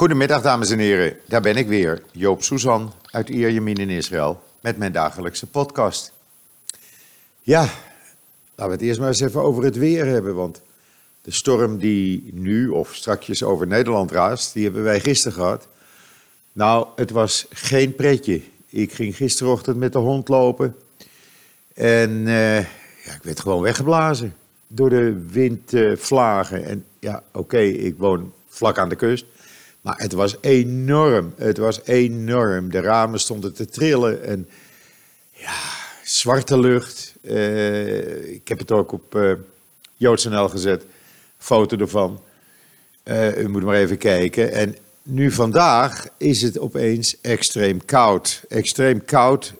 Goedemiddag, dames en heren. Daar ben ik weer, Joop Suzan uit Ierjemien in Israël, met mijn dagelijkse podcast. Ja, laten we het eerst maar eens even over het weer hebben, want de storm die nu of strakjes over Nederland raast, die hebben wij gisteren gehad. Nou, het was geen pretje. Ik ging gisterochtend met de hond lopen en eh, ja, ik werd gewoon weggeblazen door de windvlagen. en ja, oké, ik woon vlak aan de kust. Maar het was enorm. Het was enorm. De ramen stonden te trillen. En ja, zwarte lucht. Eh, ik heb het ook op uh, JoodsNL gezet. Foto ervan. Uh, u moet maar even kijken. En nu vandaag is het opeens extreem koud. Extreem koud.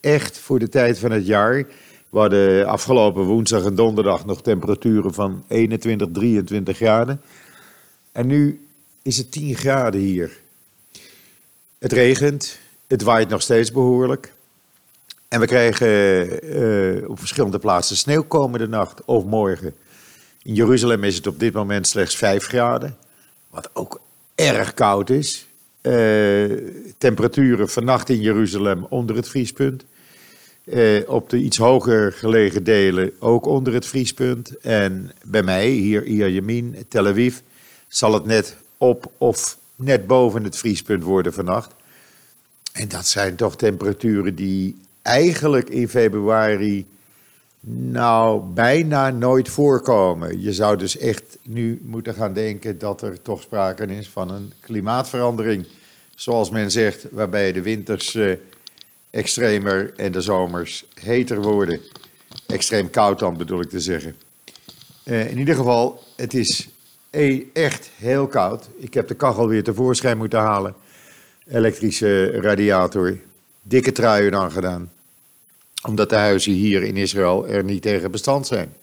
Echt voor de tijd van het jaar. We hadden afgelopen woensdag en donderdag nog temperaturen van 21, 23 graden. En nu is het 10 graden hier. Het regent, het waait nog steeds behoorlijk. En we krijgen uh, op verschillende plaatsen sneeuw komende nacht of morgen. In Jeruzalem is het op dit moment slechts 5 graden, wat ook erg koud is. Uh, temperaturen vannacht in Jeruzalem onder het vriespunt. Uh, op de iets hoger gelegen delen ook onder het vriespunt. En bij mij, hier Ierjemien, Tel Aviv, zal het net op of net boven het vriespunt worden vannacht. En dat zijn toch temperaturen die eigenlijk in februari nou bijna nooit voorkomen. Je zou dus echt nu moeten gaan denken dat er toch sprake is van een klimaatverandering. Zoals men zegt, waarbij de winters eh, extremer en de zomers heter worden. Extreem koud dan bedoel ik te zeggen. Uh, in ieder geval, het is echt heel koud. Ik heb de kachel weer tevoorschijn moeten halen. Elektrische radiator. Dikke truien aan gedaan. Omdat de huizen hier in Israël er niet tegen bestand zijn.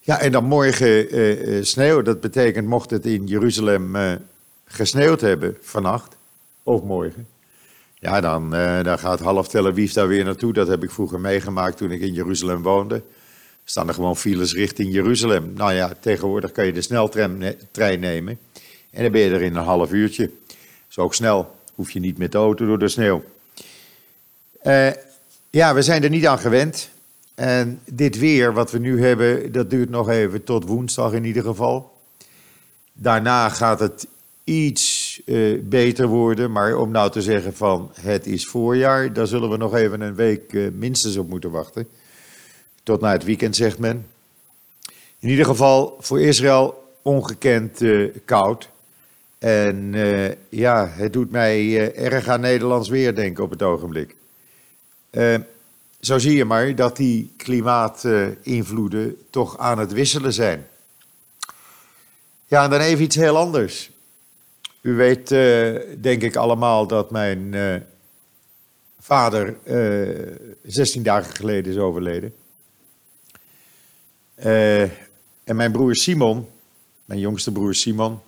Ja, en dan morgen uh, sneeuw. Dat betekent, mocht het in Jeruzalem uh, gesneeuwd hebben vannacht, of morgen. Ja, dan, dan gaat half Tel Aviv daar weer naartoe. Dat heb ik vroeger meegemaakt toen ik in Jeruzalem woonde staan er gewoon files richting Jeruzalem. Nou ja, tegenwoordig kan je de sneltrein nemen. En dan ben je er in een half uurtje. Zo ook snel. Hoef je niet met de auto door de sneeuw. Uh, ja, we zijn er niet aan gewend. En dit weer wat we nu hebben, dat duurt nog even tot woensdag in ieder geval. Daarna gaat het iets uh, beter worden. Maar om nou te zeggen van het is voorjaar, daar zullen we nog even een week uh, minstens op moeten wachten. Tot na het weekend, zegt men. In ieder geval voor Israël ongekend uh, koud. En uh, ja, het doet mij uh, erg aan Nederlands weer denken op het ogenblik. zo zie je maar dat die klimaatinvloeden toch aan het wisselen zijn. Ja, en dan even iets heel anders. U weet, denk ik allemaal, dat mijn vader 16 dagen geleden is overleden. Uh, en mijn broer Simon, mijn jongste broer Simon,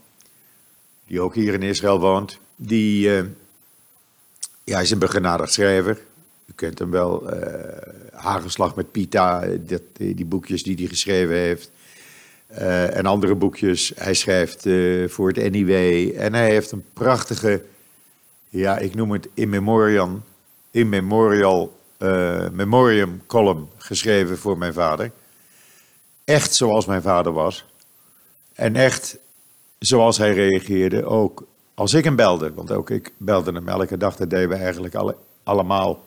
die ook hier in Israël woont, die uh, ja, is een begenadigd schrijver. U kent hem wel, uh, Hagelslag met Pita, dat, die boekjes die hij geschreven heeft. en andere boekjes. Hij schrijft voor het NIW. En hij heeft een prachtige, ja, ik noem het in memoriam, in memorial, memoriam column geschreven voor mijn vader echt zoals mijn vader was. En echt zoals hij reageerde, ook als ik hem belde. Want ook ik belde hem elke dag, dat deden we eigenlijk alle, allemaal.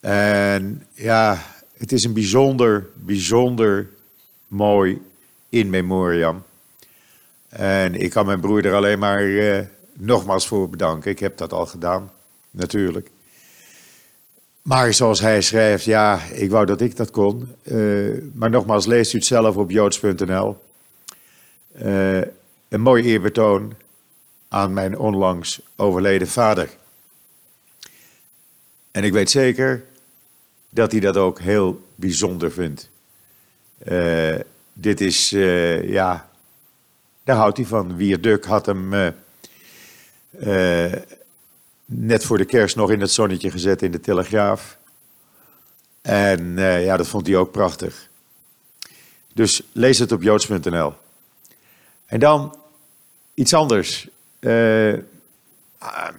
En ja, het is een bijzonder, bijzonder mooi in memoriam. En ik kan mijn broer er alleen maar uh, nogmaals voor bedanken. Ik heb dat al gedaan, natuurlijk. Maar zoals hij schrijft, ja, ik wou dat ik dat kon. Uh, maar nogmaals, leest u het zelf op joods.nl. Uh, een mooi eerbetoon aan mijn onlangs overleden vader. En ik weet zeker dat hij dat ook heel bijzonder vindt. Uh, dit is, ja, daar houdt hij van. Wierduk had hem net voor de kerst nog in het zonnetje gezet in de Telegraaf. En uh, ja, dat vond hij ook prachtig. Dus lees het op joods.nl. En dan iets anders. Uh,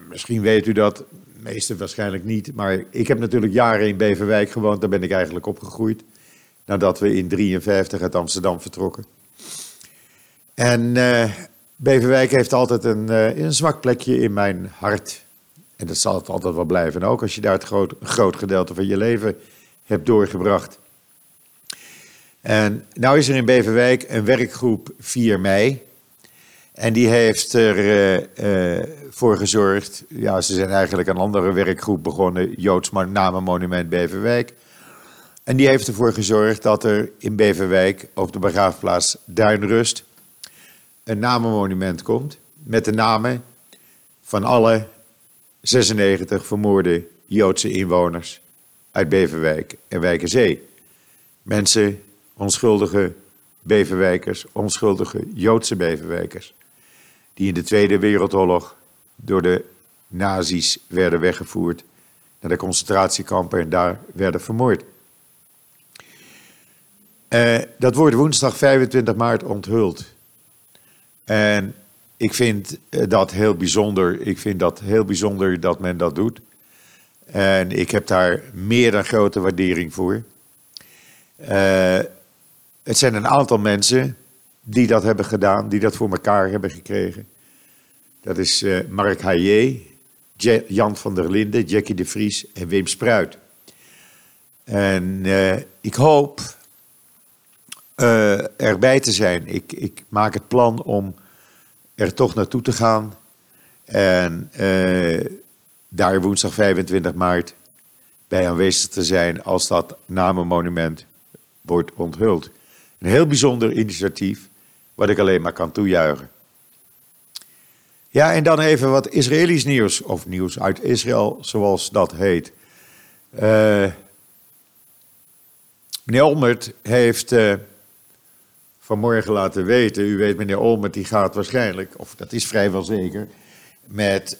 misschien weet u dat, meeste waarschijnlijk niet. Maar ik heb natuurlijk jaren in Beverwijk gewoond. Daar ben ik eigenlijk opgegroeid. Nadat we in 1953 uit Amsterdam vertrokken. En uh, Beverwijk heeft altijd een, een zwak plekje in mijn hart. En dat zal het altijd wel blijven. ook als je daar het groot, groot gedeelte van je leven hebt doorgebracht. En nou is er in Beverwijk een werkgroep 4 mei. En die heeft ervoor uh, uh, gezorgd. Ja, ze zijn eigenlijk een andere werkgroep begonnen, Joods Namenmonument Beverwijk. En die heeft ervoor gezorgd dat er in Beverwijk op de begraafplaats Duinrust een namenmonument komt. Met de namen van alle 96 vermoorde Joodse inwoners uit Beverwijk en Wijkenzee. Mensen, onschuldige Beverwijkers, onschuldige Joodse Beverwijkers, die in de Tweede Wereldoorlog door de nazi's werden weggevoerd naar de concentratiekampen en daar werden vermoord. Uh, dat wordt woensdag 25 maart onthuld. En ik vind eh, dat heel bijzonder. Ik vind dat heel bijzonder dat men dat doet. En ik heb daar meer dan grote waardering voor. Uh, het zijn een aantal mensen die dat hebben gedaan, die dat voor elkaar hebben gekregen. Dat is uh, Mark Hayé, Jan van der Linden, Jackie de Vries en Wim Spruit. En ik hoop erbij te zijn. Ik, ik, maak het plan om er toch naartoe te gaan. En uh, daar woensdag 25 maart bij aanwezig te zijn als dat namenmonument wordt onthuld. Een heel bijzonder initiatief, wat ik alleen maar kan toejuichen. Ja, en dan even wat Israëlisch nieuws, of nieuws uit Israël, zoals dat heet. Uh, meneer Olmert heeft uh, vanmorgen laten weten, u weet meneer Olmert die gaat waarschijnlijk, of dat is vrijwel zeker, met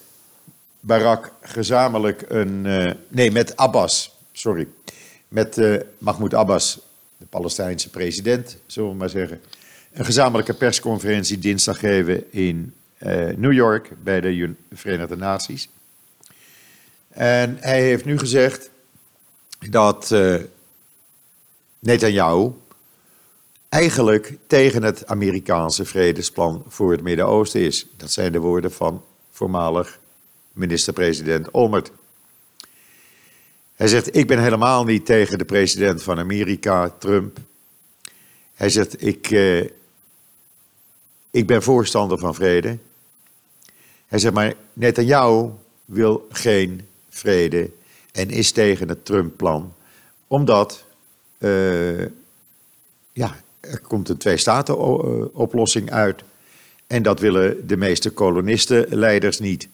Barak gezamenlijk een, uh, nee met Abbas, sorry, met Mahmoud Abbas, de Palestijnse president, zullen we maar zeggen, een gezamenlijke persconferentie dinsdag geven in uh, New York bij de Verenigde Naties. En hij heeft nu gezegd dat uh, Netanyahu eigenlijk tegen het Amerikaanse vredesplan voor het Midden-Oosten is. Dat zijn de woorden van voormalig minister-president Olmert. Hij zegt: Ik ben helemaal niet tegen de president van Amerika, Trump. Hij zegt: Ik, uh, ik ben voorstander van vrede. Hij zegt maar: Netanyahu wil geen vrede en is tegen het Trump-plan, omdat uh, ja, er komt een twee-staten-oplossing uit. En dat willen de meeste kolonistenleiders niet.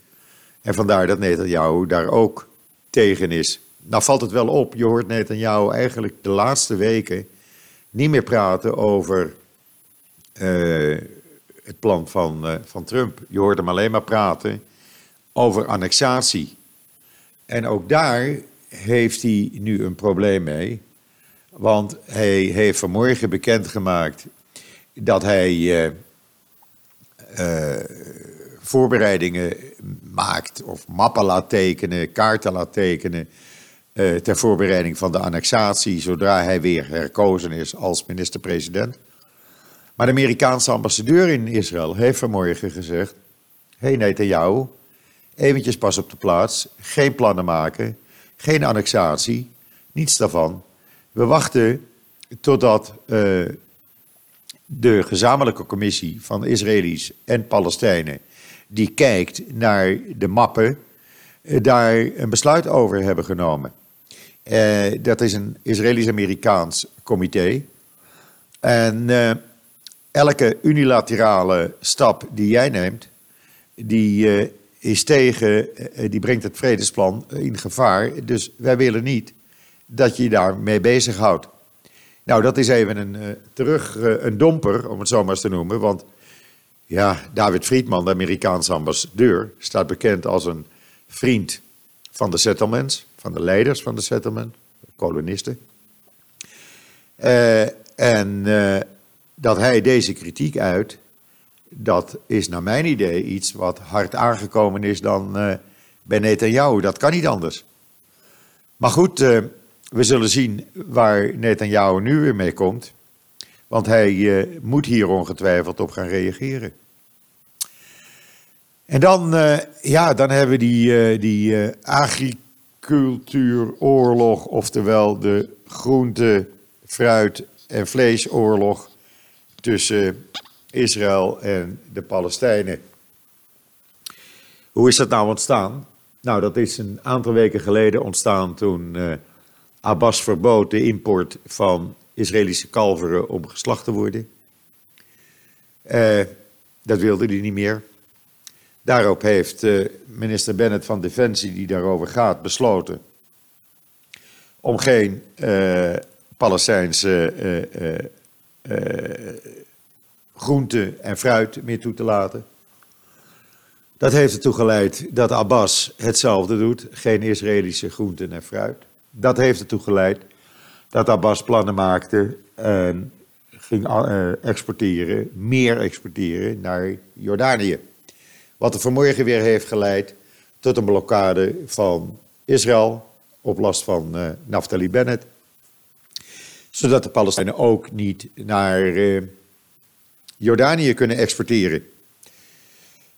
En vandaar dat Netanyahu daar ook tegen is. Nou valt het wel op, je hoort Netanyahu eigenlijk de laatste weken niet meer praten over uh, het plan van, uh, van Trump. Je hoort hem alleen maar praten over annexatie. En ook daar heeft hij nu een probleem mee. Want hij heeft vanmorgen bekendgemaakt dat hij uh, voorbereidingen maakt of mappen laat tekenen, kaarten laat tekenen uh, ter voorbereiding van de annexatie zodra hij weer herkozen is als minister-president. Maar de Amerikaanse ambassadeur in Israël heeft vanmorgen gezegd: Hé hey jou, eventjes pas op de plaats, geen plannen maken, geen annexatie, niets daarvan. We wachten totdat uh, de gezamenlijke commissie van Israëli's en Palestijnen, die kijkt naar de mappen, uh, daar een besluit over hebben genomen. Uh, dat is een Israëlisch-Amerikaans comité. En elke unilaterale stap die jij neemt, die is tegen, die brengt het vredesplan in gevaar. Dus wij willen niet dat je je daarmee bezighoudt. Nou, dat is even een, terug, een domper, om het zo maar eens te noemen. Want ja, David Friedman, de Amerikaanse ambassadeur, staat bekend als een vriend van de settlements van de leiders van de settlement, kolonisten. Uh, en dat hij deze kritiek uit, dat is naar mijn idee iets wat hard aangekomen is dan bij Netanyahu. Dat kan niet anders. Maar goed, we zullen zien waar Netanyahu nu weer mee komt. Want hij uh, moet hier ongetwijfeld op gaan reageren. En dan, ja, dan hebben we die, die agricultuuroorlog, oftewel de groente, fruit en vleesoorlog tussen Israël en de Palestijnen. Hoe is dat nou ontstaan? Nou, dat is een aantal weken geleden ontstaan toen uh, Abbas verbood de import van Israëlische kalveren om geslacht te worden. Uh, dat wilde hij niet meer. Daarop heeft uh, minister Bennett van Defensie, die daarover gaat, besloten om geen Palestijnse groente en fruit meer toe te laten. Dat heeft ertoe geleid dat Abbas hetzelfde doet, geen Israëlische groenten en fruit. Dat heeft ertoe geleid dat Abbas plannen maakte en ging eh, exporteren, meer exporteren naar Jordanië. Wat er vanmorgen weer heeft geleid tot een blokkade van Israël op last van uh, Naftali Bennett. Zodat de Palestijnen ook niet naar uh, Jordanië kunnen exporteren.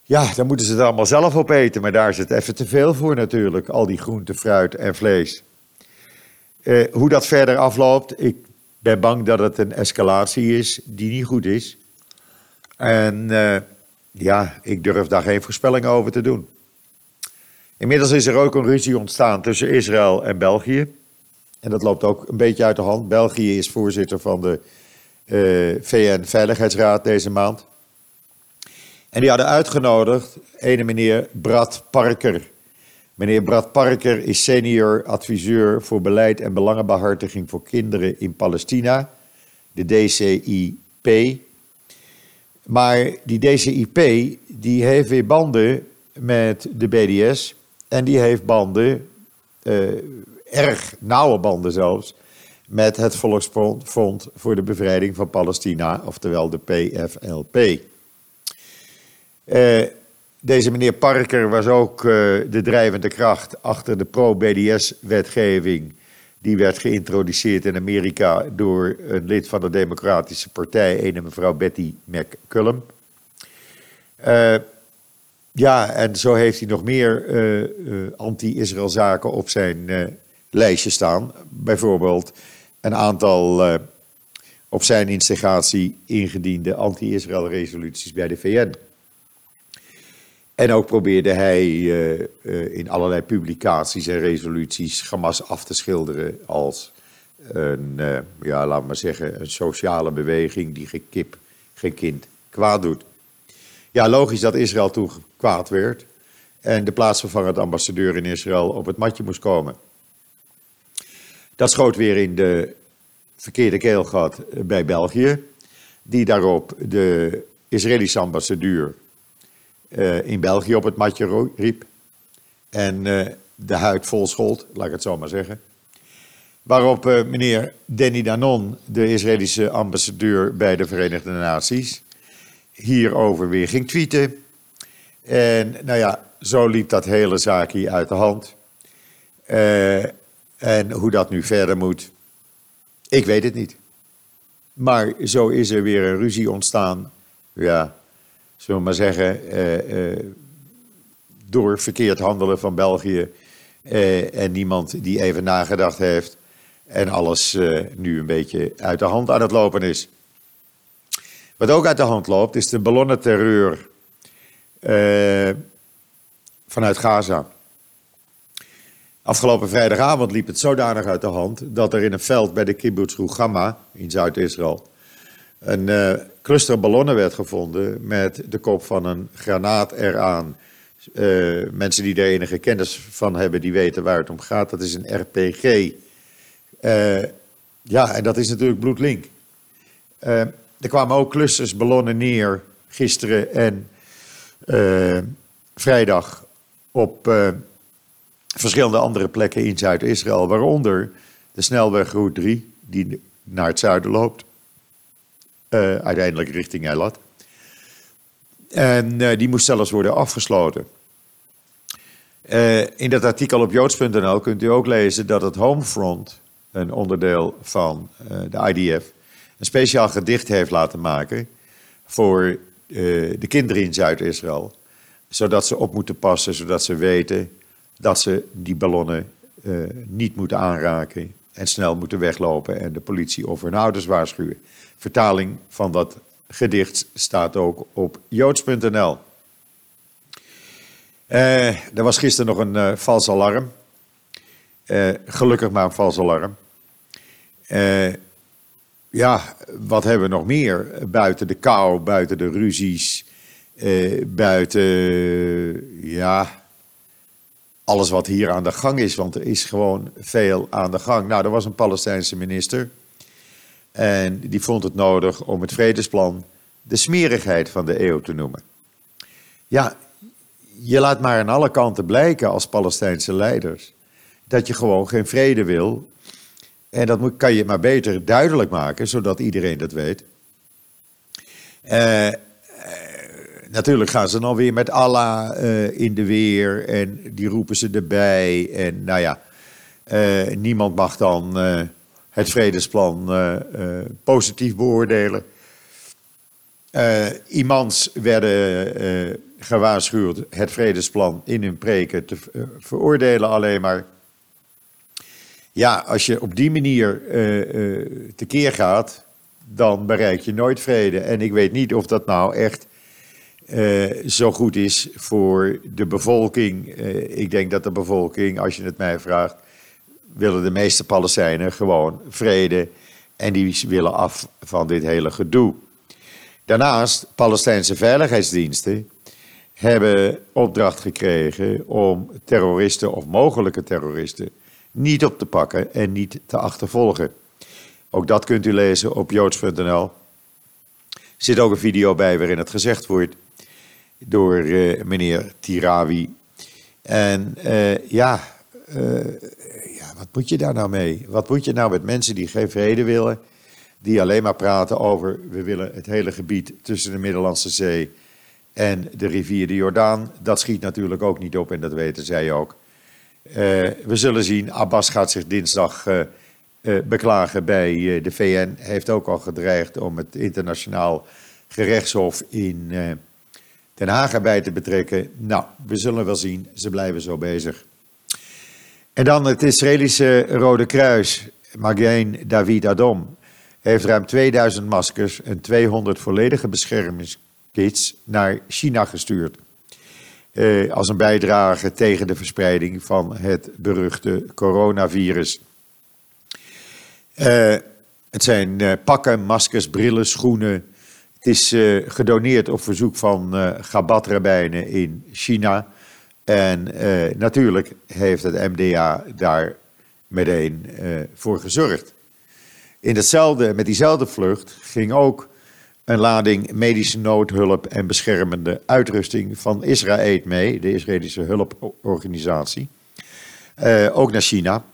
Ja, dan moeten ze het allemaal zelf opeten, maar daar het even te veel voor natuurlijk, al die groente, fruit en vlees. Uh, hoe dat verder afloopt, ik ben bang dat het een escalatie is die niet goed is. En uh, ja, ik durf daar geen voorspelling over te doen. Inmiddels is er ook een ruzie ontstaan tussen Israël en België. En dat loopt ook een beetje uit de hand. België is voorzitter van de eh, VN-veiligheidsraad deze maand. En die hadden uitgenodigd ene meneer Brad Parker. Meneer Brad Parker is senior adviseur voor beleid en belangenbehartiging voor kinderen in Palestina, de DCIP. Maar die DCIP die heeft weer banden met de BDS en die heeft banden, uh, erg nauwe banden zelfs, met het Volksfront voor de Bevrijding van Palestina, oftewel de PFLP. Uh, deze meneer Parker was ook uh, de drijvende kracht achter de pro-BDS-wetgeving. Die werd geïntroduceerd in Amerika door een lid van de Democratische Partij, een mevrouw Betty McCullum. Uh, ja, en zo heeft hij nog meer anti-Israël zaken op zijn lijstje staan. Bijvoorbeeld een aantal op zijn instigatie ingediende anti-Israël resoluties bij de VN. En ook probeerde hij uh, uh, in allerlei publicaties en resoluties Hamas af te schilderen als een, ja, laat maar zeggen, een sociale beweging die geen kip, geen kind kwaad doet. Ja, logisch dat Israël toen kwaad werd en de plaatsvervangend ambassadeur in Israël op het matje moest komen. Dat schoot weer in de verkeerde keelgat bij België, die daarop de Israëlische ambassadeur uh, in België op het matje riep en uh, de huid vol schold, laat ik het zo maar zeggen. Waarop uh, meneer Danny Danon, de Israëlische ambassadeur bij de Verenigde Naties, hierover weer ging tweeten. En nou ja, zo liep dat hele zaakje uit de hand. En hoe dat nu verder moet, ik weet het niet. Maar zo is er weer een ruzie ontstaan. Ja, zullen we maar zeggen, eh, eh, door verkeerd handelen van België. Eh, en niemand die even nagedacht heeft. En alles nu een beetje uit de hand aan het lopen is. Wat ook uit de hand loopt, is de ballonnenterreur uh, vanuit Gaza. Afgelopen vrijdagavond liep het zodanig uit de hand dat er in een veld bij de kibbutz Rugama in Zuid-Israël een uh, cluster ballonnen werd gevonden met de kop van een granaat eraan. Uh, mensen die er enige kennis van hebben, die weten waar het om gaat. Dat is een RPG. Eh, ja, en dat is natuurlijk bloedlink. er kwamen ook clusters ballonnen neer gisteren en vrijdag op verschillende andere plekken in Zuid-Israël, waaronder de snelwegroute 3, die naar het zuiden loopt, uh, uiteindelijk richting Eilat. En uh, die moest zelfs worden afgesloten. Uh, in dat artikel op joods.nl kunt u ook lezen dat het Homefront, een onderdeel van de IDF, een speciaal gedicht heeft laten maken voor de kinderen in Zuid-Israël. Zodat ze op moeten passen, zodat ze weten dat ze die ballonnen niet moeten aanraken en snel moeten weglopen en de politie of hun ouders waarschuwen. Vertaling van dat gedicht staat ook op joods.nl. Uh, er was gisteren nog een uh, vals alarm. Uh, gelukkig maar een vals alarm. ja, wat hebben we nog meer? Buiten de kou, buiten de ruzies, buiten ja, alles wat hier aan de gang is. Want er is gewoon veel aan de gang. Nou, er was een Palestijnse minister. En die vond het nodig om het vredesplan de smerigheid van de eeuw te noemen. Ja, je laat maar aan alle kanten blijken als Palestijnse leiders dat je gewoon geen vrede wil. En dat kan je maar beter duidelijk maken, zodat iedereen dat weet. Uh, natuurlijk gaan ze dan weer met Allah uh, in de weer en die roepen ze erbij. En nou ja, uh, niemand mag dan het vredesplan positief beoordelen. imams werden gewaarschuwd het vredesplan in hun preken te veroordelen alleen maar. Ja, als je op die manier tekeer gaat, dan bereik je nooit vrede. En ik weet niet of dat nou echt zo goed is voor de bevolking. ik denk dat de bevolking, als je het mij vraagt, willen de meeste Palestijnen gewoon vrede. En die willen af van dit hele gedoe. Daarnaast, Palestijnse veiligheidsdiensten hebben opdracht gekregen om terroristen of mogelijke terroristen niet op te pakken en niet te achtervolgen. Ook dat kunt u lezen op joods.nl. Er zit ook een video bij waarin het gezegd wordt door uh, meneer Tirawi. En uh, ja, uh, ja, wat moet je daar nou mee? Wat moet je nou met mensen die geen vrede willen, die alleen maar praten over we willen het hele gebied tussen de Middellandse Zee en de rivier de Jordaan, dat schiet natuurlijk ook niet op en dat weten zij ook. We zullen zien, Abbas gaat zich dinsdag beklagen bij de VN. Heeft ook al gedreigd om het internationaal gerechtshof in Den Haag erbij te betrekken. Nou, we zullen wel zien, ze blijven zo bezig. En dan het Israëlische Rode Kruis, Magen David Adom, heeft ruim 2000 maskers en 200 volledige beschermings kits naar China gestuurd. Eh, als een bijdrage tegen de verspreiding van het beruchte coronavirus. Uh, het zijn uh, pakken, maskers, brillen, schoenen. Het is uh, gedoneerd op verzoek van uh, Gabat-rabbijnen in China. En natuurlijk heeft het MDA daar meteen voor gezorgd. In hetzelfde, met diezelfde vlucht ging ook een lading medische noodhulp en beschermende uitrusting van Israël mee, de Israëlische hulporganisatie. Ook naar China.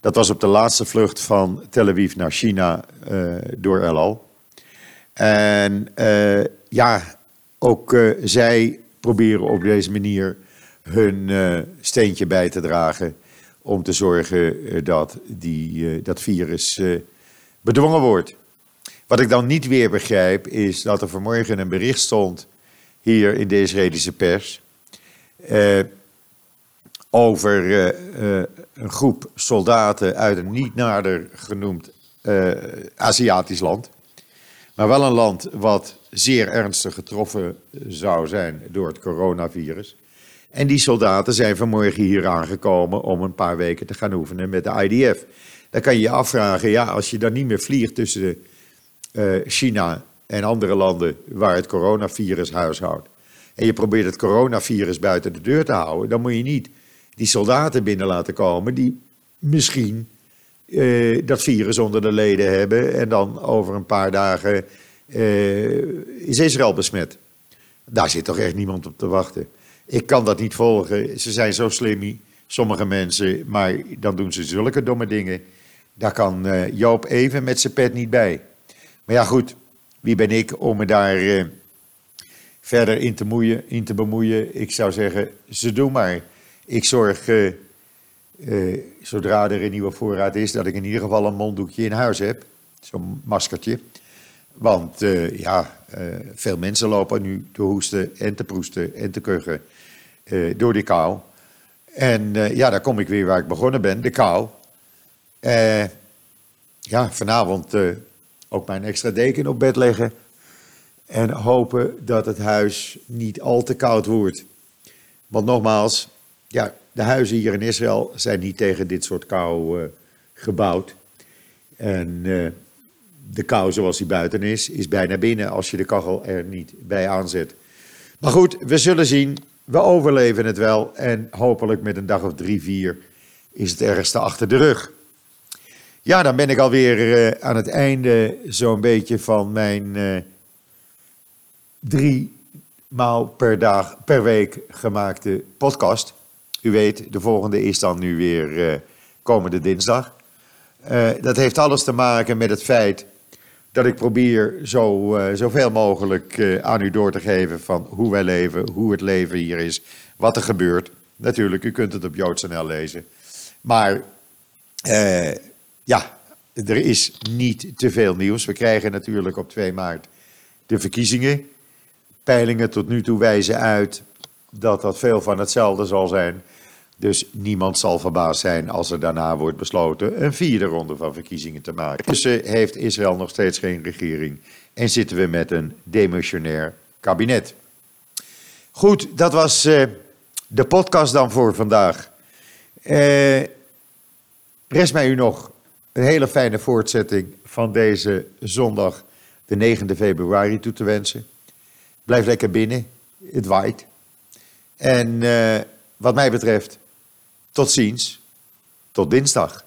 Dat was op de laatste vlucht van Tel Aviv naar China door El Al. En uh, ja, ook zij proberen op deze manier hun steentje bij te dragen om te zorgen dat die, dat virus bedwongen wordt. Wat ik dan niet weer begrijp, is dat er vanmorgen een bericht stond hier in de Israëlische pers. Over een groep soldaten uit een niet nader genoemd Aziatisch land. Maar wel een land wat zeer ernstig getroffen zou zijn door het coronavirus. En die soldaten zijn vanmorgen hier aangekomen om een paar weken te gaan oefenen met de IDF. Dan kan je je afvragen, ja, als je dan niet meer vliegt tussen de uh, China en andere landen waar het coronavirus huishoudt. En je probeert het coronavirus buiten de deur te houden, dan moet je niet die soldaten binnen laten komen die misschien uh, dat virus onder de leden hebben en dan over een paar dagen uh, is Israël besmet. Daar zit toch echt niemand op te wachten. Ik kan dat niet volgen. Ze zijn zo slim, sommige mensen, maar dan doen ze zulke domme dingen. Daar kan Joop even met zijn pet niet bij. Maar ja, goed, wie ben ik om me daar verder in te, in te bemoeien. Ik zou zeggen, ze doen maar. Ik zorg, uh, zodra er een nieuwe voorraad is, dat ik in ieder geval een monddoekje in huis heb. Zo'n maskertje. Want uh, ja, veel mensen lopen nu te hoesten en te proesten en te kuchen door die kou. En ja, daar kom ik weer waar ik begonnen ben, de kou. ja, vanavond ook mijn extra deken op bed leggen. En hopen dat het huis niet al te koud wordt. Want nogmaals, ja, de huizen hier in Israël zijn niet tegen dit soort kou uh, gebouwd. En uh, de kou zoals die buiten is, is bijna binnen als je de kachel er niet bij aanzet. Maar goed, we zullen zien. We overleven het wel. En hopelijk met een dag of drie, vier is het ergste achter de rug. Ja, dan ben ik alweer uh, aan het einde zo'n beetje van mijn drie maal per dag, per week gemaakte podcast. U weet, de volgende is dan nu weer uh, komende dinsdag. Uh, dat heeft alles te maken met het feit dat ik probeer zo, uh, zoveel mogelijk aan u door te geven van hoe wij leven, hoe het leven hier is, wat er gebeurt. Natuurlijk, u kunt het op JoodsNL lezen. Maar ja, er is niet te veel nieuws. We krijgen natuurlijk op 2 maart de verkiezingen. Peilingen tot nu toe wijzen uit dat dat veel van hetzelfde zal zijn. Dus niemand zal verbaasd zijn als er daarna wordt besloten een vierde ronde van verkiezingen te maken. Dus heeft Israël nog steeds geen regering en zitten we met een demissionair kabinet. Goed, dat was uh, de podcast dan voor vandaag. Uh, rest mij u nog een hele fijne voortzetting van deze zondag, de 9e februari, toe te wensen. Blijf lekker binnen. Het waait. En wat mij betreft, tot ziens. Tot dinsdag.